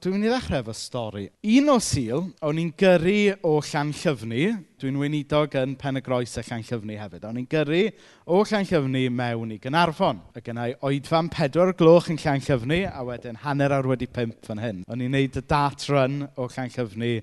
Dwi'n mynd i ddechrau efo stori. Un o sil, o'n i'n gyrru o Llanllyfni, dwi'n weinidog yn Pen y Groes a Llanllyfni hefyd, o'n i'n gyrru o Llanllyfni mewn i Gynarfon. Y gynnau oedfan pedwar gloch yn Llanllyfni, a wedyn hanner awr wedi pimp fan hyn. O'n i'n neud y dat run o Llanllyfni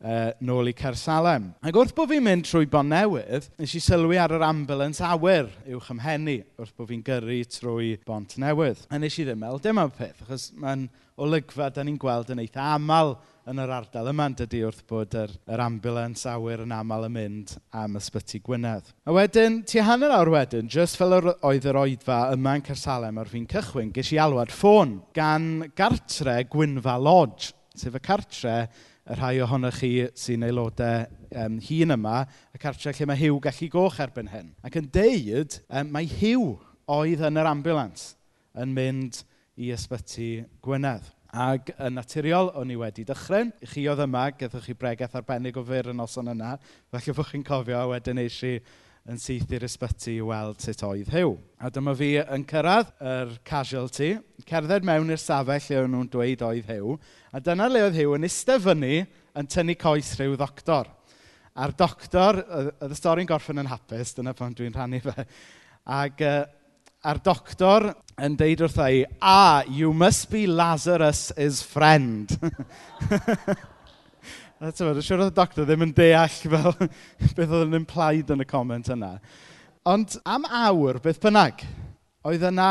uh, nôl i Cersalem. Ac wrth bod fi'n mynd trwy bon newydd, nes i sylwi ar yr ambulance awyr uwch ymhenni wrth bod fi'n gyrru trwy bont newydd. A nes i ddim meddwl, dim am peth, achos mae'n olygfa da ni'n gweld yn eitha aml yn yr ardal yma yn dydy wrth bod yr, yr ambulance awyr yn aml yn mynd am ysbyty Gwynedd. A wedyn, ti hanner awr wedyn, just fel yr oedd yr oedfa yma yn Cersalem ar fi'n cychwyn, ges i alwad ffôn gan gartre Gwynfa Lodge, sef y cartre y rhai ohonoch chi sy'n aelodau um, hun yma, y cartref lle mae Hiw gallu goch erbyn hyn. Ac yn deud, um, mae Hiw oedd yn yr ambulans yn mynd i ysbyty Gwynedd. Ac yn naturiol, o'n i wedi dychryn. I chi oedd yma, gethwch chi bregaeth arbennig o fyr yn noson yna. Felly bod chi'n cofio, wedyn eisiau yn syth i'r ysbyty i weld sut oedd Hyw. A dyma fi yn cyrraedd yr casualty, cerdded mewn i'r safell lle o'n nhw'n dweud oedd Hyw, a dyna le oedd Hyw yn eistedd fyny yn tynnu coes rhyw ddoctor. A'r doctor, oedd y stori'n gorffen yn hapus, dyna pan dwi'n rhannu fe, ac uh, a'r doctor yn deud wrtha i, ah, you must be Lazarus' friend. A ti'n siwr oedd y doctor ddim yn deall fel beth oedd yn implied yn y comment yna. Ond am awr, beth bynnag, oedd yna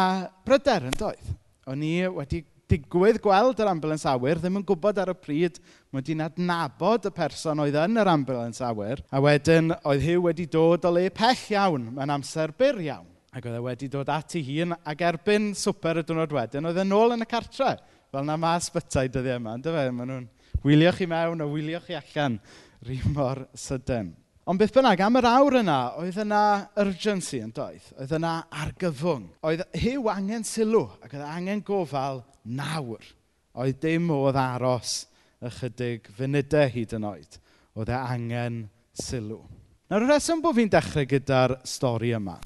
bryder yn doedd. O'n i wedi digwydd gweld yr ambulance awyr, ddim yn gwybod ar y pryd, mae wedi'n adnabod y person oedd yn yr ambulance awyr, a wedyn oedd Hugh wedi dod o le pell iawn, mae'n amser byr iawn. Ac oedd e wedi dod at ei hun, ac erbyn swper y dwrnod wedyn, oedd e nôl yn y cartre. Fel na mae ysbytau dyddiau yma, ynddo fe? Maen nhw'n Wyliwch chi mewn a wyliwch chi allan rhy mor sydyn. Ond beth bynnag, am yr awr yna, oedd yna urgency yn doedd. Oedd yna argyfwng. Oedd hiw angen sylw ac oedd angen gofal nawr. Oedd dim oedd aros ychydig funudau hyd yn oed. Oedd e angen sylw. Nawr, y reswm bod fi'n dechrau gyda'r stori yma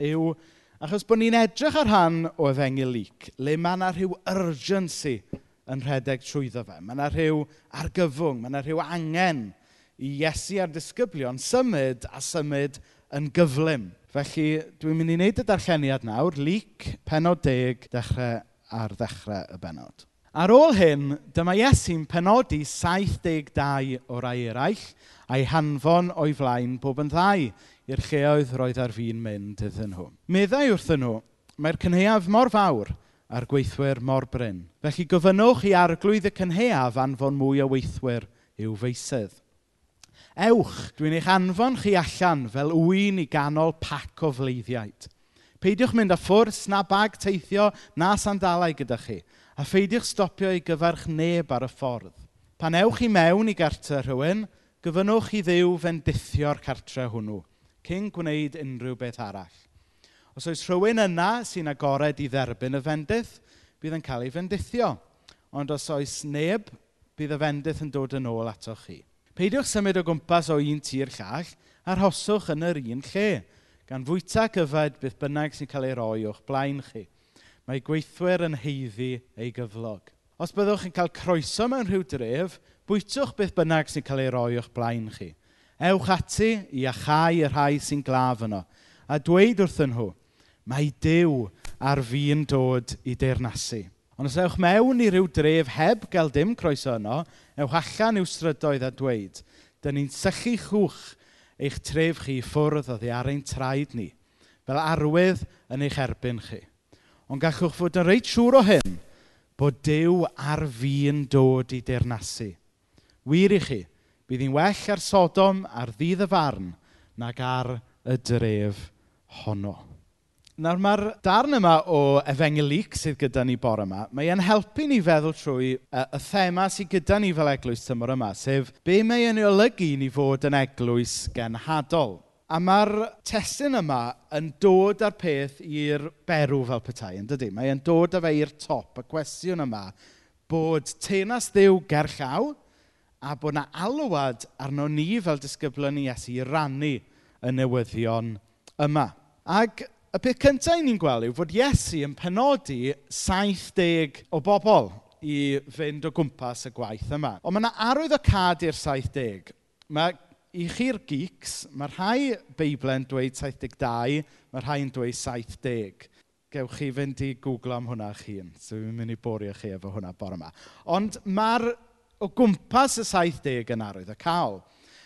yw achos bod ni'n edrych ar rhan o efengil lyc, le mae yna rhyw urgency yn rhedeg trwyddo fe. Mae yna rhyw argyfwng, mae yna rhyw angen i Iesu a'r disgyblion symud a symud yn gyflym. Felly, dwi'n mynd i wneud y darlleniad nawr, lyc penod deg, dechrau ar ddechrau y benod. Ar ôl hyn, dyma Iesu'n penodi 72 o rai eraill a'i hanfon o'i flaen bob yn ddau i'r lleoedd roedd ar fi'n mynd iddyn nhw. Meddai wrthyn nhw, mae'r cynheaf mor fawr – a'r gweithwyr mor brin. Felly gofynnwch i arglwydd y cynheaf anfon mwy o weithwyr i'w feisydd. Ewch, dwi'n eich anfon chi allan fel wyn i ganol pac o fleiddiaid. Peidiwch mynd â ffwrs na bag teithio na sandalau gyda chi, a pheidiwch stopio i gyfarch neb ar y ffordd. Pan ewch i mewn i gartre rhywun, gyfynnwch i ddiw fendithio'r cartre hwnnw, cyn gwneud unrhyw beth arall. Os oes rhywun yna sy'n agored i dderbyn y fendith, bydd yn cael ei fendithio. Ond os oes neb, bydd y fendith yn dod yn ôl ato chi. Peidiwch symud o gwmpas o un tir llall a rhoswch yn yr un lle, gan fwyta gyfed bydd bynnag sy'n cael ei roi o'ch blaen chi. Mae gweithwyr yn heiddi ei gyflog. Os byddwch yn cael croeso mewn rhyw dref, bwytwch beth bynnag sy'n cael ei roi o'ch blaen chi. Ewch ati i achau y rhai sy'n glaf yno, a dweud wrthyn nhw, Mae Duw ar fi'n dod i deyrnasu. Ond os ewch mewn i ryw dref heb gael dim croeso yno, ewch allan i'w strydoedd a dweud, dyn ni'n sychu chwch eich tref chi i ffwrdd o ein traed ni, fel arwydd yn eich erbyn chi. Ond gallwch fod yn reit siŵr o hyn bod Dyw ar fi'n dod i deyrnasu. Wir i chi, bydd hi'n well ar Sodom ar ddydd y farn nag ar y dref honno. Nawr mae'r darn yma o efengelic sydd gyda ni bore yma, mae e'n helpu ni feddwl trwy y, y thema sydd gyda ni fel eglwys tymor yma, sef be mae e'n olygu ni fod yn eglwys genhadol. A mae'r testyn yma yn dod â'r peth i'r berw fel petai, yn dydy? Mae e'n dod â fe i'r top, y cwestiwn yma, bod tenas ddiw gerllaw a bod yna alwad arno ni fel disgyblion ni Iesu i rannu y newyddion yma. Ac Y peth cyntaf ni'n gweld yw fod Iesu yn penodi 70 o bobl i fynd o gwmpas y gwaith yma. Ond mae yna arwydd o cad i'r 70. Mae i chi'r geeks, mae rhai Beible'n dweud 72, mae rhai'n dweud 70. Gewch chi fynd i googlo am hwnna eich hun, so fi'n mynd i borio chi efo hwnna bore yma. Ond mae'r o gwmpas y 70 yn arwydd y cael.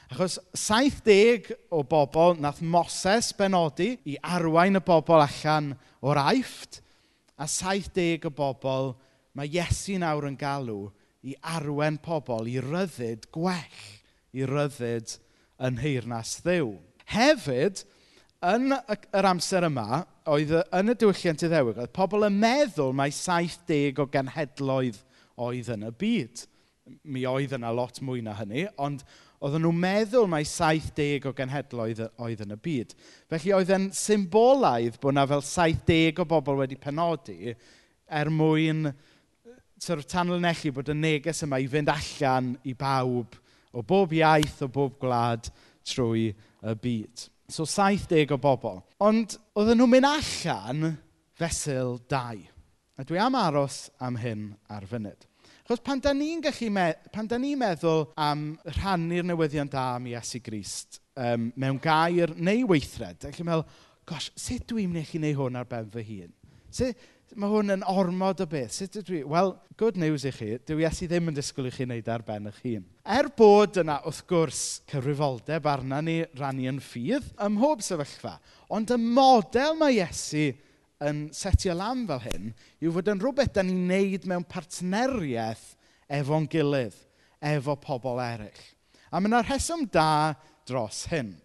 Achos 70 o bobl nath Moses benodi i arwain y bobl allan o'r aifft, a 70 o bobl mae Iesu nawr yn galw i arwen pobl i ryddid gwell, i ryddid yn heirnas ddew. Hefyd, yn yr amser yma, oedd yn y diwylliant iddewig, oedd pobl yn meddwl mai 70 o genhedloedd oedd yn y byd. Mi oedd yna lot mwy na hynny, ond Oedden nhw'n meddwl mai 70 o genhedloedd oedd yn y byd. Felly oedd e'n symbolaidd bod yna fel 70 o bobl wedi penodi er mwyn sort of tanlinellu bod y neges yma i fynd allan i bawb o bob iaith, o bob gwlad trwy y byd. So 70 o bobl. Ond oedden nhw'n mynd allan fesul 2. A dwi am aros am hyn ar fynd. Achos pan da ni'n gallu me- pan da ni'n meddwl am rhannu'r newyddion da am Iesu Grist um, mewn gair neu weithred, da chi'n meddwl, gosh, sut dwi'n mynd i chi wneud hwn ar ben fy hun? Sut, mae hwn yn ormod o beth. Sut ydw i? Wel, good news i chi, dyw Iesu ddim yn disgwyl i chi wneud e ar ben eich hun. Er bod yna, wrth gwrs, cyfrifoldeb arna ni rannu yn ffydd ym mhob sefyllfa, ond y model mae Iesu yn setio lan fel hyn yw fod yn rhywbeth da ni'n neud mewn partneriaeth efo'n gilydd, efo pobl eraill. A mae yna rheswm da dros hyn.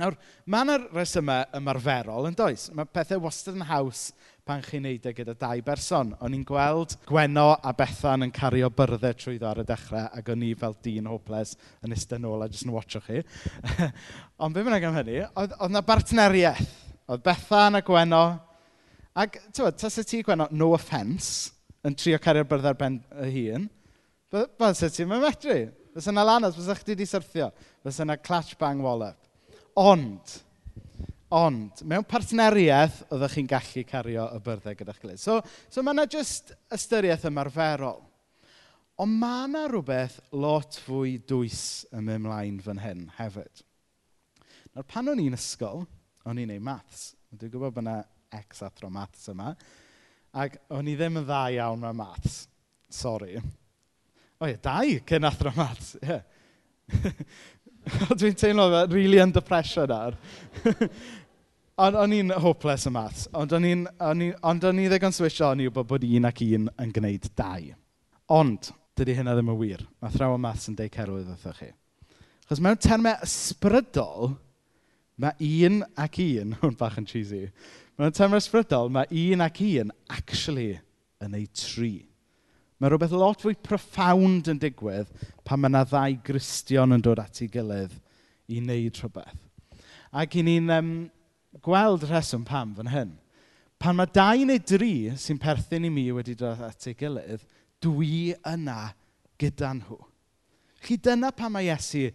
Nawr, mae yna rhesymau ymarferol yn does. Mae pethau wastad yn haws pan chi'n neud e gyda dau berson. O'n i'n gweld Gweno a Bethan yn cario byrddau trwyddo ar y dechrau ac o'n i fel dyn hopeless yn ystod nôl a jyst yn watcho chi. Ond be bynnag am hynny, oedd, yna bartneriaeth. Oedd Bethan a Gweno Ac tywed, tas y ti gwenno, no offence, yn trio cario'r byrdd ar ben y hun, Wel, sut ti'n mynd medru? Fes yna lanas, fes chdi wedi syrthio. Fes yna clutch bang wallop. Ond, ond, mewn partneriaeth, oeddech chi'n gallu cario y byrddau gyda'ch gilydd. So, so mae yna jyst ystyriaeth ymarferol. Ond mae yna rhywbeth lot fwy dwys yn mynd ymlaen fan hyn hefyd. Nawr, pan o'n i'n ysgol, o'n i'n neud maths. Dwi'n gwybod bod yna ex athro maths yma. Ac o'n i ddim yn dda iawn mewn maths. Sorry. O ie, dau cyn athro maths. Yeah. Dwi'n teimlo fe, really under pressure nawr. ond o'n i'n hopeless y maths. Ond o'n i'n on ddigon swisio o'n i wybod bod un ac un yn gwneud dau. Ond, dydy hynna ddim yn wir. Mae thraw y maths yn deud cerwydd wrthych chi. Chos mewn termau ysbrydol, mae un ac un, hwn bach yn cheesy, Mewn termau ysbrydol mae un ac un actually yn ei tri. Mae rhywbeth lot fwy profound yn digwydd pan mae yna ddau gristion yn dod at ei gilydd i wneud rhywbeth. Ac i ni'n um, gweld rheswm pam fan hyn. Pan mae dau neu dri sy'n perthyn i mi wedi dod at ei gilydd, dwi yna gyda nhw. Chi dyna pan mae Iesu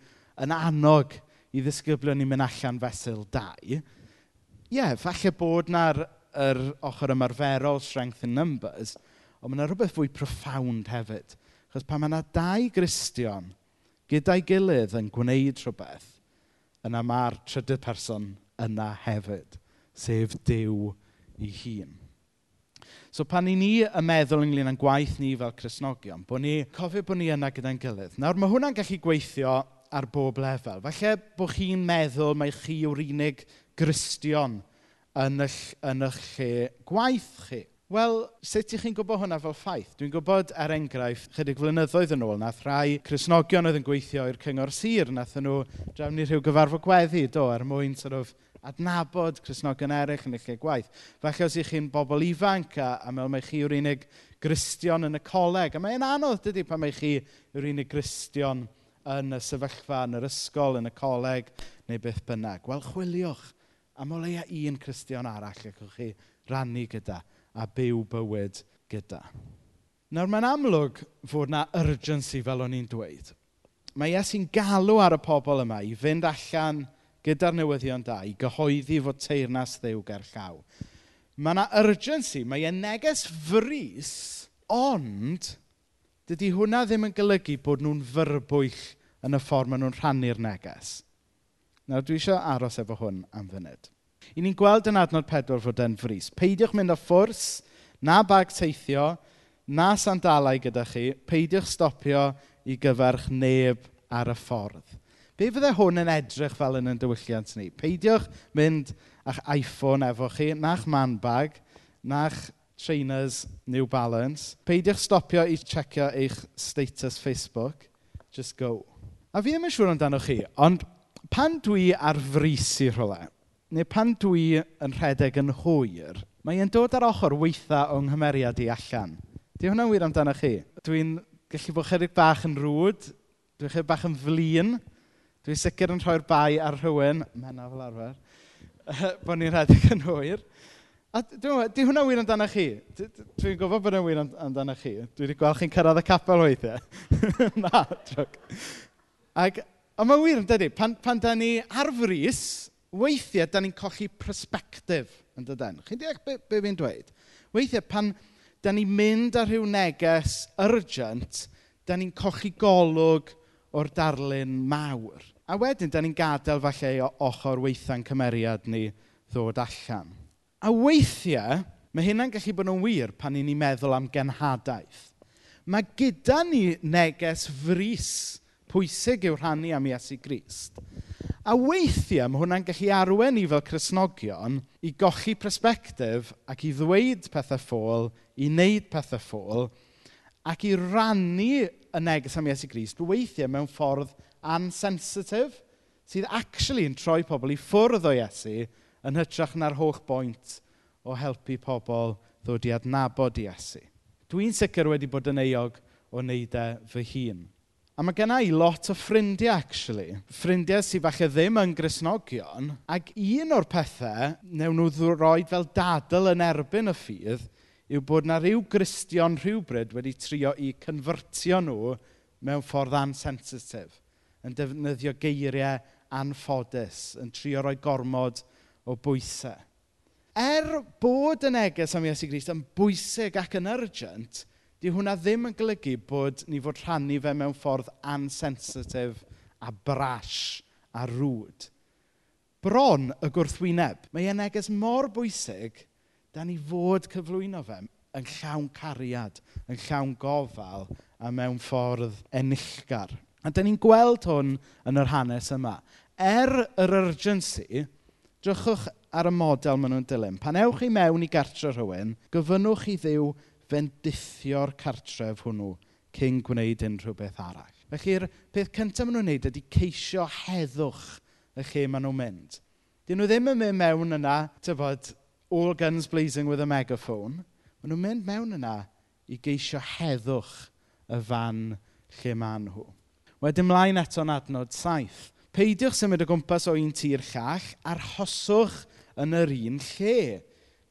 yn annog i ddisgyblion ni mynd allan fesul dau, ie, falle bod na'r yr ochr ymarferol, strength in numbers, ond mae yna rhywbeth fwy profound hefyd. Chos pan mae yna dau gristion gyda'i gilydd yn gwneud rhywbeth, yna mae'r trydydd person yna hefyd, sef Dyw ei hun. So pan i ni y meddwl ynglyn â'n gwaith ni fel Cresnogion, bod ni cofio bod ni yna gyda'n gilydd. Nawr mae hwnna'n gallu gweithio ar bob lefel. Falle bod chi'n meddwl mae chi yw'r unig Gristion yn eich, yn eich lle gwaith chi. Wel, sut ych chi'n gwybod hwnna fel ffaith? Dwi'n gwybod er enghraifft, chydig flynyddoedd yn ôl, nath rhai Cresnogion oedd yn gweithio i'r cyngor sir, nath nhw drefnu rhyw gyfarfod gweddi, do, er mwyn sort of, adnabod Cresnogion eraill yn eich lle gwaith. Felly, os ych chi'n bobl ifanc a, a mewn mae chi yw'r unig gristion yn y coleg. A mae'n anodd dydy pan mae chi yw'r unig gristion yn y sefyllfa, yn yr ysgol, yn y coleg neu beth bynnag. Wel, chwiliwch am o leia un Cristion arall allwch chi rannu gyda a byw bywyd gyda. Nawr mae'n amlwg fod na urgency fel o'n i'n dweud. Mae Iesu'n galw ar y pobl yma i fynd allan gyda'r newyddion da i gyhoeddi fod teirnas ddew gerllaw. Mae yna urgency, mae e'n neges frys, ond dydy hwnna ddim yn golygu bod nhw'n fyrbwyll yn y ffordd maen nhw'n rhannu'r neges. Nawr dwi eisiau aros efo hwn am fynyd. I ni'n gweld yn adnod pedwar fod e'n frys. Peidiwch mynd o ffwrs, na bag teithio, na sandalau gyda chi. Peidiwch stopio i gyferch neb ar y ffordd. Be fydde hwn yn edrych fel yn y diwylliant ni? Peidiwch mynd a'ch iPhone efo chi, na'ch man bag, na'ch trainers New Balance. Peidiwch stopio i checio eich status Facebook. Just go. A fi ddim yn siŵr amdano chi, ond pan dwi ar frys i rhywle, neu pan dwi yn rhedeg yn hwyr, mae e'n dod ar ochr weitha o'n nghymeriad i allan. Di hwnna'n wir amdano chi? Dwi'n gallu bod chydig bach yn rwd, dwi'n chydig bach yn flin, dwi'n sicr yn rhoi'r bai ar rhywun, mena fel arfer, bod ni'n rhedeg yn hwyr. A di hwnna wir amdano chi. Dwi'n gwybod bod yn wir amdano chi. Dwi wedi gweld chi'n cyrraedd y capel weithiau. Na, trwg. Ac Ond mae'n wir yn dydy, pan, pan da ni ar frys, weithiau da ni'n colli prosbectif yn dydyn. Chi'n deall be, be fi'n dweud? Weithiau pan da ni'n mynd ar rhyw neges urgent, da ni'n colli golwg o'r darlun mawr. A wedyn, da ni'n gadael falle o ochr weitha'n cymeriad ni ddod allan. A weithiau, mae hynna'n gallu bod yn wir pan ni'n meddwl am genhadaeth. Mae gyda ni neges frys pwysig yw rhannu am Iesu Grist. A weithiau mae hwnna'n gallu arwen ni fel Cresnogion i gochi persbectif ac i ddweud pethau ffôl, i wneud pethau ffôl, ac i rannu y neges am Iesu Grist weithiau mewn ffordd ansensitif sydd actually yn troi pobl i ffwrdd o Iesu yn hytrach na'r holl boint o helpu pobl ddod i adnabod Iesu. Dwi'n sicr wedi bod yn eog o wneud e fy hun. A mae genna i lot o ffrindiau actually. Ffrindiau sy falle ddim yn grisnogion. Ac un o'r pethau newn nhw roi fel dadl yn erbyn y ffydd yw bod na rhyw Gristion rhywbryd wedi trio i cynfyrtio nhw mewn ffordd ansensitif. Yn defnyddio geiriau anffodus, yn trio rhoi gormod o bwysau. Er bod y neges am Iesu Grist yn bwysig ac yn urgent, 'di hwnna ddim yn golygu bod ni fod rhannu fe mewn ffordd ansensitif a brash a rwd. Bron y gwrthwyneb. Mae e'n neges mor bwysig da ni fod cyflwyno fe yn llawn cariad, yn llawn gofal a mewn ffordd enillgar. A da ni'n gweld hwn yn yr hanes yma. Er yr urgency, drychwch ar y model maen nhw'n dilyn. Pan ewch chi mewn i gartre rhywun, gofynnwch i ddiw fendithio'r cartref hwnnw cyn gwneud unrhyw beth arall. Felly'r peth cyntaf maen nhw'n wneud ydy ceisio heddwch y lle maen nhw'n mynd. Dyn nhw ddim yn mynd mewn yna, tyfod, all guns blazing with a megaphone. Maen nhw'n mynd mewn yna i geisio heddwch y fan lle maen nhw. Wedyn mlaen eto'n adnod saith. Peidiwch symud o gwmpas o un tir llall arhoswch yn yr un lle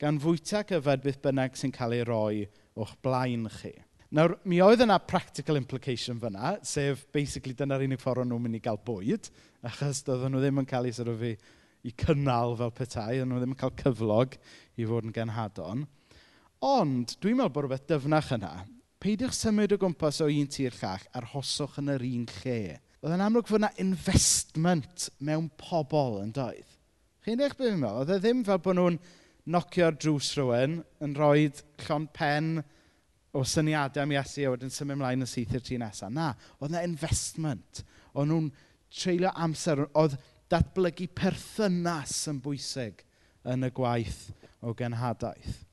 gan fwyta cyfed beth bynnag sy'n cael ei roi o'ch blaen chi. Nawr, mi oedd yna practical implication fyna, sef basically dyna'r unig ffordd o'n nhw'n mynd i gael bwyd, achos doedden nhw ddim yn cael ei sort of, i, i cynnal fel petai, o'n nhw ddim yn cael cyflog i fod yn genhadon. Ond, dwi'n meddwl bod rhywbeth dyfnach yna. Peidiwch symud o gwmpas o un tir llach ar hoswch yn yr un lle. Oedd yn amlwg fod yna investment mewn pobl yn doedd. Chi'n eich beth fi'n meddwl? Oedd e ddim fel bod nhw'n nocio'r drws rhywun, yn rhoi llon pen o syniadau am Iesu a wedyn symud ymlaen yn syth i'r tu nesaf. Na, oedd yna investment. Oedd nhw'n treulio amser. Oedd datblygu perthynas yn bwysig yn y gwaith o genhadaeth.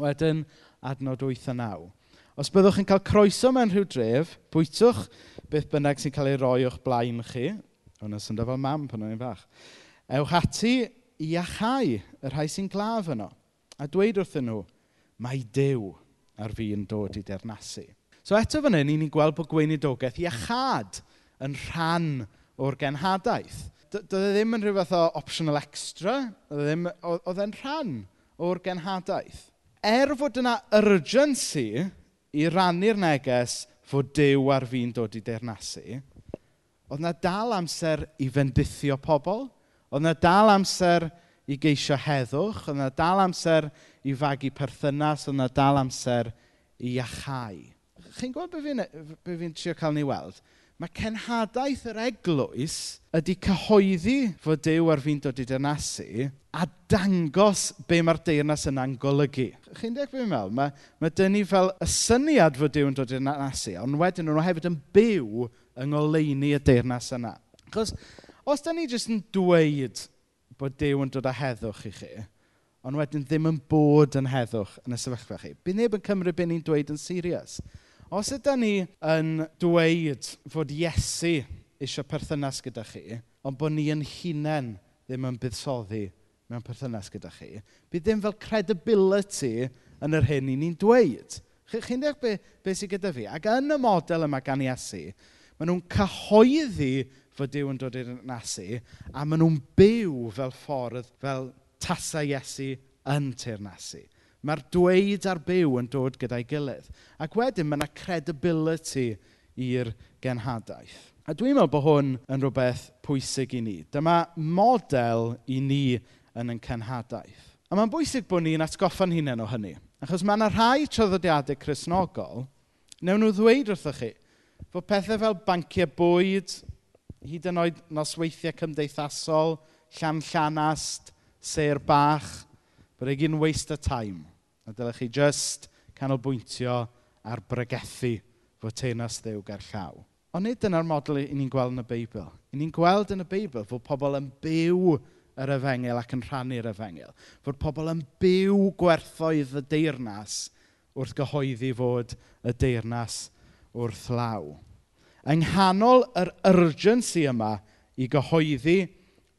Wedyn, adnod 8 a 9. Os byddwch yn cael croeso mewn rhyw dref, bwytwch beth bynnag sy'n cael ei roi o'ch blaen chi. Hwna sy'n fel mam pan o'n i'n fach. Ewch ati i achau y rhai sy'n glaf yno a dweud wrthyn nhw, mae Duw ar fi'n dod i dernasu. So eto fan hyn, ni'n gweld bod gweinidogaeth iachad yn rhan o'r genhadaeth. Doedd e ddim yn rhywbeth o optional extra, oedd e'n rhan o'r genhadaeth. Er fod yna urgency i rannu'r neges fod Dyw ar fi'n dod i dernasu, oedd yna dal amser i fendithio pobl, Oedd yna dal amser i geisio heddwch, oedd yna dal amser i fagu perthynas, oedd yna dal amser i iachau. Chi'n gwybod be fi'n e- fi, fi trio cael ni weld? Mae cenhadaeth yr eglwys ydy cyhoeddi fod Dyw ar fi'n dod i dynasu a dangos be mae'r deyrnas yna'n golygu. Chi'n deall beth fi'n meddwl? Mae, mae dyn ni fel y syniad fod Dyw yn dod i dynasu, ond wedyn nhw hefyd yn byw yng ngoleini y deyrnas yna. Chos os da ni jyst yn dweud bod Dyw yn dod â heddwch i chi, ond wedyn ddim yn bod yn heddwch yn y sefyllfa chi, bydd neb yn cymryd beth ni'n dweud yn serius. Os ydy ni yn dweud fod Iesu eisiau perthynas gyda chi, ond bod ni yn hunain ddim yn buddsoddi mewn perthynas gyda chi, bydd ddim fel credibility yn yr hyn i ni'n dweud. Chi'n chi deall beth be sydd gyda fi? Ac yn y model yma gan Iesu, maen nhw'n cyhoeddi fod Dyw yn dod i'r nasu, a maen nhw'n byw fel ffordd, fel tasau Iesu yn teirnasu. Mae'r dweud a'r byw yn dod gyda'i gilydd. Ac wedyn mae yna credibility i'r genhadaeth. A dwi'n meddwl bod hwn yn rhywbeth pwysig i ni. Dyma model i ni yn ein cenhadaeth. A mae'n bwysig bod ni'n atgoffa'n hunain o hynny. Achos mae yna rhai traddodiadau chrysnogol, newn nhw ddweud wrthych chi, fod pethau fel banciau bwyd, hyd yn oed nosweithiau cymdeithasol, llan llanast, ser bach, breg un waste of time. A dylech chi just canolbwyntio ar bregethu fod teinas ddew ger llaw. Ond nid dyna'r model i ni'n gweld yn y Beibl. I ni'n gweld yn y Beibl fod pobl yn byw yr efengil ac yn rhannu'r efengil. Fod pobl yn byw gwerthoedd y deyrnas wrth gyhoeddi fod y deyrnas wrth law yng nghanol yr urgency yma i gyhoeddi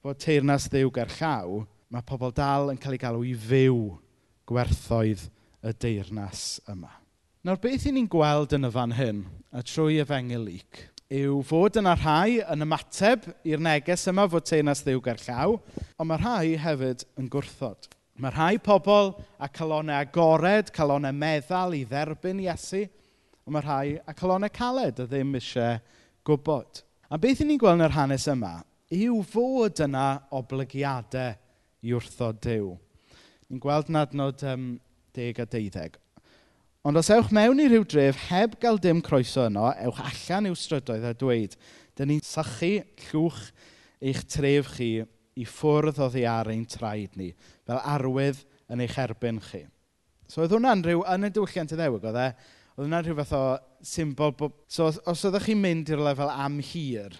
bod teyrnas Dduw gerllaw, mae pobl dal yn cael ei galw i fyw gwerthoedd y deyrnas yma. Nawr beth i ni'n gweld yn y fan hyn, a trwy efengil lyc, yw fod yna rhai yn ymateb i'r neges yma fod teyrnas Dduw gerllaw, ond mae rhai hefyd yn gwrthod. Mae rhai pobl a calonau agored, calonau meddal i dderbyn Iesu, Ond mae rhai a calonnau caled a ddim eisiau gwybod. A beth i ni'n gweld yn yr hanes yma yw fod yna oblygiadau i wrthod Dyw. Ni'n gweld yn adnod um, 10 a 12. Ond os ewch mewn i ryw dref heb gael dim croeso yno, ewch allan i'w strydoedd a dweud, dyn ni'n sychu llwch eich tref chi i ffwrdd o ddiar ein traed ni, fel arwydd yn eich erbyn chi. So oedd hwnna'n rhyw, yn y diwylliant y ddewig, oedd e Oedd hwnna'n rhyw fath o symbol Bo... So os, oeddech chi'n mynd i'r lefel am hir,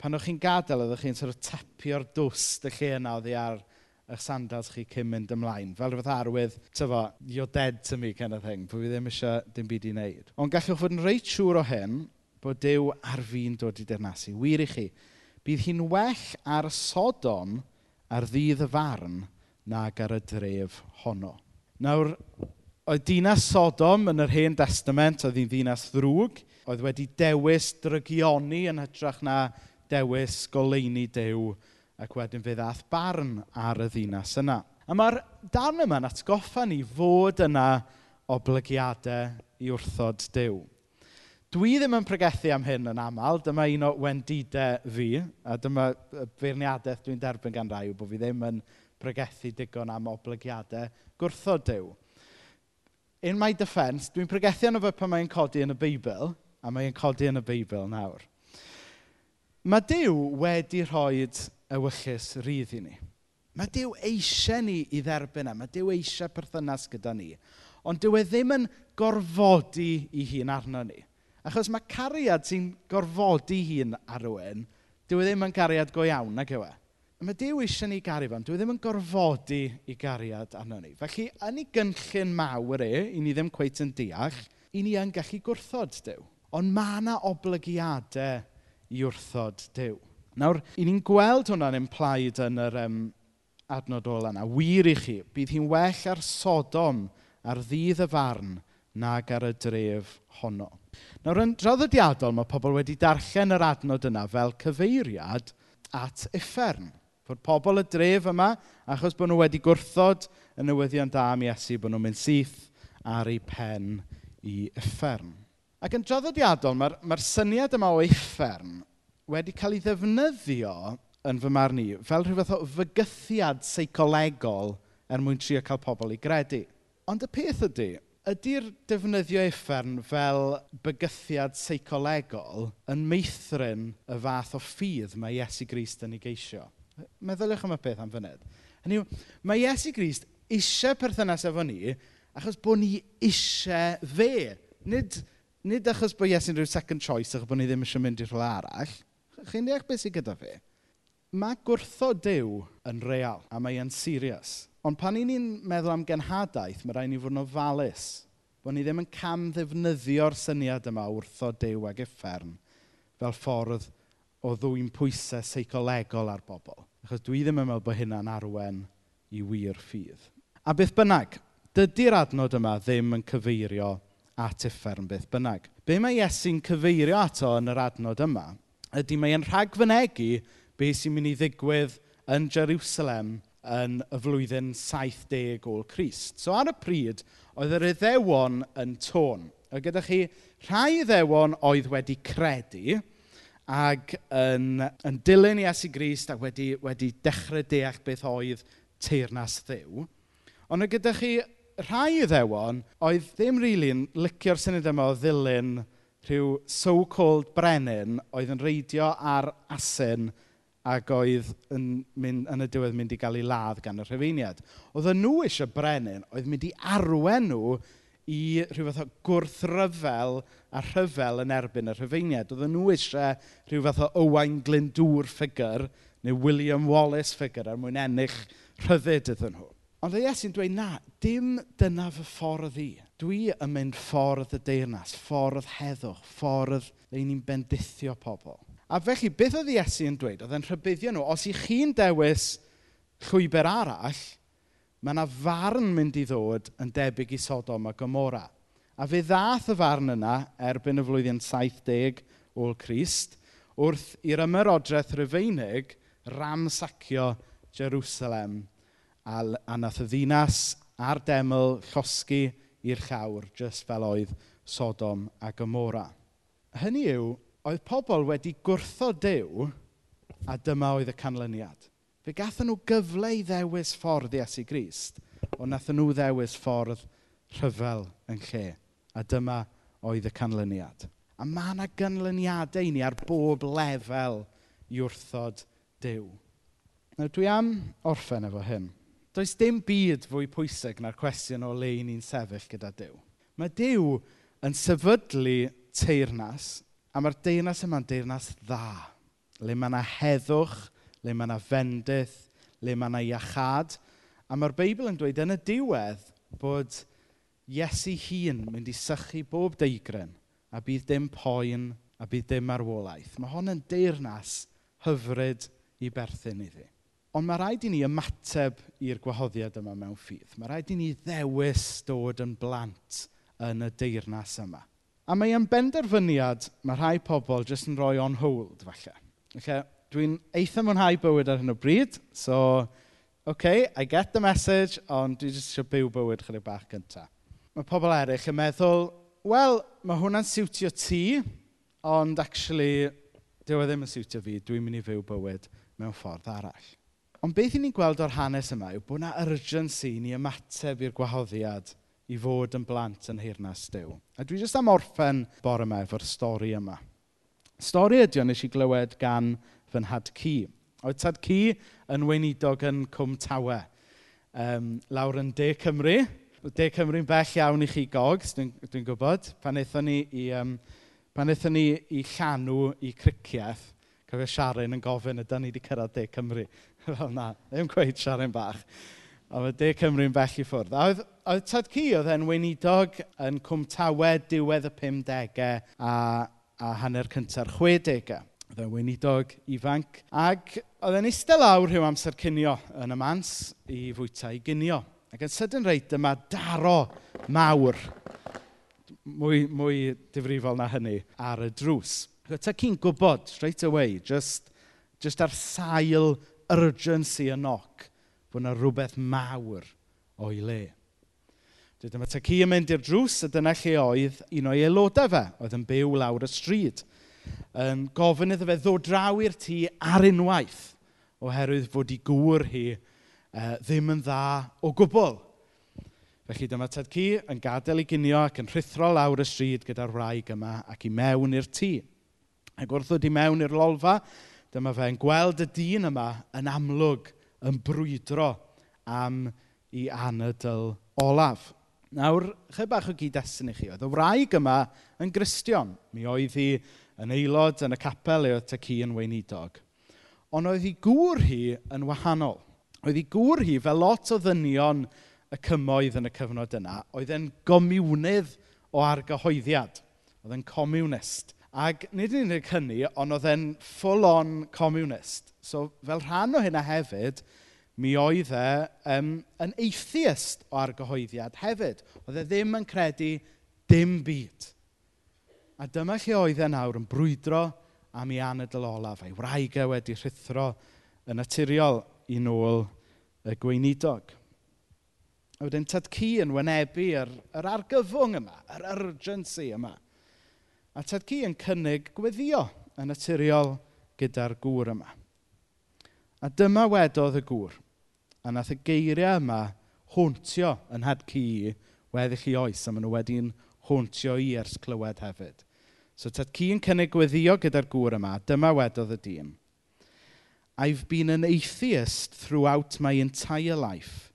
pan o'ch chi'n gadael, oeddech chi'n sort of tapio'r dwst y lle yna oedd ar eich sandals chi cyn mynd ymlaen. Fel rhywbeth arwydd, tyfo, you're dead to me kind of thing, bod fi ddim eisiau dim byd i wneud. Ond gallwch fod yn reit siŵr o hyn bod Dyw ar fi'n dod i dernasu. Wir i chi, bydd hi'n well ar Sodom ar ddydd y farn nag ar y dref honno. Nawr, Oedd dinas Sodom yn yr Hen Testament, oedd hi'n ddinas ddrwg, oedd wedi dewis drygioni yn hytrach na dewis goleini dew ac wedyn fe ddath barn ar y ddinas yna. A mae'r darn yma'n atgoffa ni fod yna oblygiadau i wrthod dew. Dwi ddim yn pregethu am hyn yn aml, dyma un o wendidau fi, a dyma feirniadaeth dwi'n derbyn gan rai yw bod fi ddim yn pregethu digon am oblygiadau gwrthod dew in my defence, dwi'n pregethu yno fe pan mae'n codi yn y Beibl, a mae'n codi yn y Beibl nawr. Mae Dyw wedi rhoi ewyllus rydd i ni. Mae Dyw eisiau ni i dderbyn e. Mae Dyw eisiau perthynas gyda ni. Ond dyw e ddim yn gorfodi i hun arno ni. Achos mae cariad sy'n gorfodi hun ar rywun, dyw e ddim yn cariad go iawn, nag yw e? Mae Dyw eisiau ni gari fan. Dwi e ddim yn gorfodi i gariad arno ni. Felly, yn ei gynllun mawr e, i ni ddim cweith yn deall, i ni yn gallu gwrthod Dyw. Ond mae yna oblygiadau i wrthod Dyw. Nawr, i ni'n gweld hwnna'n implaid yn yr um, adnod ola yna. Wir i chi, bydd hi'n well ar Sodom ar ddydd y farn nag ar y dref honno. Nawr, yn draddodiadol, mae pobl wedi darllen yr adnod yna fel cyfeiriad at effern. Fod pobl y dref yma, achos bod nhw wedi gwrthod y newyddion da am Iesu, bod nhw'n mynd syth ar eu pen i uffern. Ac yn draddodiadol, mae'r mae syniad yma o uffern wedi cael ei ddefnyddio yn fy marn i fel rhyw fath o fygythiad seicolegol er mwyn trio cael pobl i gredu. Ond y peth ydy, ydy'r defnyddio uffern fel bygythiad seicolegol yn meithrin y fath o ffydd mae Iesu Grist yn ei geisio? Meddyliwch am y peth am fyned. Hynny yw, mae Iesu Grist eisiau perthynas efo ni achos bod ni eisiau fe. Nid, nid achos bod Iesu'n rhyw second choice achos bod ni ddim eisiau mynd i'r rhywle arall. Chi'n deall beth sydd gyda fi? Mae gwrtho Dyw yn real a mae e'n serious. Ond pan ni'n meddwl am genhadaeth, mae rhaid ni fod yn ofalus bod ni ddim yn cam ddefnyddio'r syniad yma wrtho Dyw ag uffern fel ffordd o ddwy'n pwysau seicolegol ar bobl. Achos dwi ddim yn meddwl bod hynna'n arwen i wir ffydd. A beth bynnag, dydy'r adnod yma ddim yn cyfeirio at uffern beth bynnag. Be mae Iesu'n cyfeirio ato yn yr adnod yma, ydy mae e'n rhagfynegu beth sy'n mynd i ddigwydd yn Jerusalem yn y flwyddyn 70 ôl Crist. So ar y pryd, oedd yr iddewon yn tôn. A gyda chi rhai iddewon oedd wedi credu, ac yn, yn dilyn Iesu Grist ac wedi, wedi dechrau deall beth oedd teirnas ddiw. Ond y gyda chi rhai iddewon oedd ddim rili'n really licio'r syniad yma o ddilyn rhyw so-called brenin oedd yn reidio ar asyn ac oedd yn, mynd, yn y diwedd mynd i gael ei ladd gan y rhyfeiniad. Oedd nhw eisiau brenin oedd mynd i arwen nhw i rhyw fath o gwrthryfel a rhyfel yn erbyn y rhyfeiniad. Oedden nhw eisiau rhyw fath o Owain Glyndŵr ffigur neu William Wallace ffigur er mwyn ennill rhyddid iddyn nhw. Ond y Iesu'n dweud na, dim dyna fy ffordd i. Dwi yn mynd ffordd y deyrnas, ffordd heddwch, ffordd le ni'n bendithio pobl. A felly, beth oedd Iesu'n dweud? Oedd e'n rhybuddio nhw, os i chi'n dewis llwybr arall, mae yna farn mynd i ddod yn debyg i Sodom a Gomora. A fe ddath y farn yna erbyn y flwyddyn 70 o'r Crist wrth i'r ymerodraeth Rufeinig ramsacio Jerusalem a, a nath y ddinas a'r deml llosgu i'r llawr jyst fel oedd Sodom a Gomora. Hynny yw, oedd pobl wedi gwrthod Dyw a dyma oedd y canlyniad. Fe gathen nhw gyfle i ddewis ffordd Iesu Grist, ond nath nhw ddewis ffordd rhyfel yn lle. A dyma oedd y canlyniad. A mae yna ganlyniadau i ni ar bob lefel i wrthod Dyw. Nawr dwi am orffen efo hyn. Does dim byd fwy pwysig na'r cwestiwn o le ni'n sefyll gyda Dyw. Mae Dyw yn sefydlu teirnas, a mae'r deirnas yma'n deirnas dda. Le mae yna heddwch le mae yna fendith, le mae yna iachad. A mae'r Beibl yn dweud yn y diwedd bod Iesu hun mynd i sychu bob deigryn a bydd dim poen a bydd dim arwolaeth. Mae hon yn deyrnas hyfryd i berthyn iddi. Ond mae rhaid i ni ymateb i'r gwahoddiad yma mewn ffydd. Mae rhaid i ni ddewis dod yn blant yn y deyrnas yma. A mae yn benderfyniad mae rhai pobl jyst yn rhoi on hold, falle. Felly, dwi'n eitha mwynhau bywyd ar hyn o bryd. So, okay, I get the message, ond dwi jyst eisiau byw bywyd chydig bach gyntaf. Mae pobl eraill yn meddwl, wel, mae hwnna'n siwtio ti, ond actually, dyw e ddim yn siwtio fi, dwi'n mynd i fyw bywyd mewn ffordd arall. Ond beth i ni'n gweld o'r hanes yma yw bod yna urgency ni ymateb i'r gwahoddiad i fod yn blant yn heirnas Dyw. A dwi jyst am orffen bore yma efo'r stori yma. Stori ydy o nes i glywed gan fy nhad-cu. Oedd tad-cu yn weinidog yn Cwm Tawe, um, lawr yn De Cymru. De Cymru'n bell iawn i chi gog, dwi'n dwi, gwybod. Pan eithon ni i, um, pan eithon ni i llanw i criciaeth, cofio Siaren yn gofyn ydy ni wedi cyrraedd De Cymru. Fel na, ddim gweud Siaren bach. Ond mae De Cymru'n bell i ffwrdd. A oedd, oedd tad cu oedd e'n weinidog yn Cwm Tawe diwedd y 50au a, a hanner cyntaf 60au. Oedd e'n weinidog ifanc. Ac oedd e'n eistedd lawr rhyw amser cynio yn y mans i fwyta i ginio. Ac yn sydyn reit dyma daro mawr, mwy, mwy difrifol na hynny, ar y drws. Ta ci'n gwybod straight away, just, just ar sail urgency y noc, bod yna rhywbeth mawr o'i le. Dyma ta ci yn mynd i'r drws a dyna lle oedd un o'i aelodau fe, oedd yn byw lawr y stryd um, gofyn iddo fe ddod draw i'r tŷ ar unwaith oherwydd fod i gŵr hi uh, ddim yn dda o gwbl. Felly dyma Ted cu yn gadael ei ginio ac yn rhithro lawr y stryd gyda'r wraig yma ac i mewn i'r tŷ. Ac wrth ddod i mewn i'r lolfa, dyma fe'n gweld y dyn yma yn amlwg yn brwydro am i anadl olaf. Nawr, chy bach o gyd-destun i chi, oedd y wraig yma yn gristion. Mi oedd hi yn aelod yn y capel le oedd Tyci yn weinidog. Ond oedd ei gŵr hi yn wahanol. Oedd ei gŵr hi, fel lot o ddynion y cymoedd yn y cyfnod yna, oedd e'n gomiwnydd o argyhoeddiad. Oedd e'n comiwnist. Ac nid yn unig hynny, ond oedd e'n full-on comiwnist. So fel rhan o hynna hefyd, mi oedd e um, yn atheist o argyhoeddiad hefyd. Oedd e ddim yn credu dim byd. A dyma lle oedd e nawr yn brwydro am ei anadl olaf, a'i wraig e wedi rhithro yn naturiol i nôl y gweinidog. A wedyn tad cu yn wynebu yr, yr argyfwng yma, yr urgency yma. A tad cu yn cynnig gweddio yn naturiol gyda'r gŵr yma. A dyma wedodd y gŵr, a nath y geiriau yma hwntio yn had cu weddill i oes, a maen nhw wedi'n hwntio i ers clywed hefyd. So tad cu yn cynnig gweddio gyda'r gŵr yma, dyma wedodd y dîm. I've been an atheist throughout my entire life.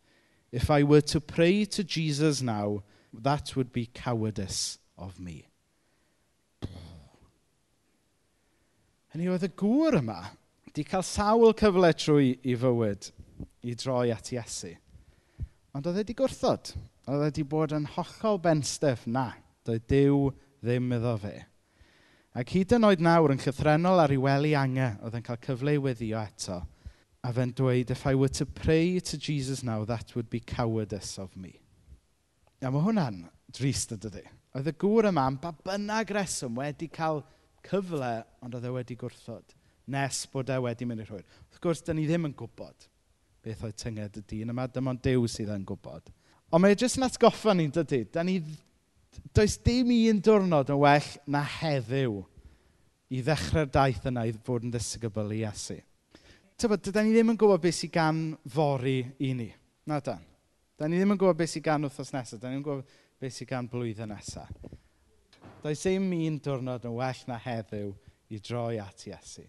If I were to pray to Jesus now, that would be cowardice of me. Hynny oedd y gŵr yma wedi cael sawl cyfle trwy i fywyd i droi at Iesu. Ond oedd e wedi gwrthod. Oedd e wedi bod yn hollol benstef na. Doedd Dyw ddim iddo fe. Ac hyd yn oed nawr yn llythrenol ar ei wely angau oedd yn cael cyfle i weddio eto a fe'n dweud, if I were to pray to Jesus now, that would be cowardice of me. A mae hwnna'n drist ydy. Oedd y gŵr yma am ba bynnag reswm wedi cael cyfle, ond oedd e wedi gwrthod, nes bod e wedi mynd i'r hwyr. Wrth gwrs, dyn ni ddim yn gwybod beth oedd tynged y dyn yma, dim ond Dyw sydd yn gwybod. Ond mae e jyst yn atgoffa ni'n dydy. Da ni does dim un diwrnod yn well na heddiw i ddechrau'r daith yna i fod yn ddisgybl i Iesu. Tybod, dydyn ni ddim yn gwybod beth sy'n gan fori i ni. Na dan. Dydyn ni ddim yn gwybod beth sy'n gan wythnos nesaf. Dydyn ni ddim yn gwybod beth sy'n gan blwyddyn nesaf. Does dim un diwrnod yn well na heddiw i droi at Iesu.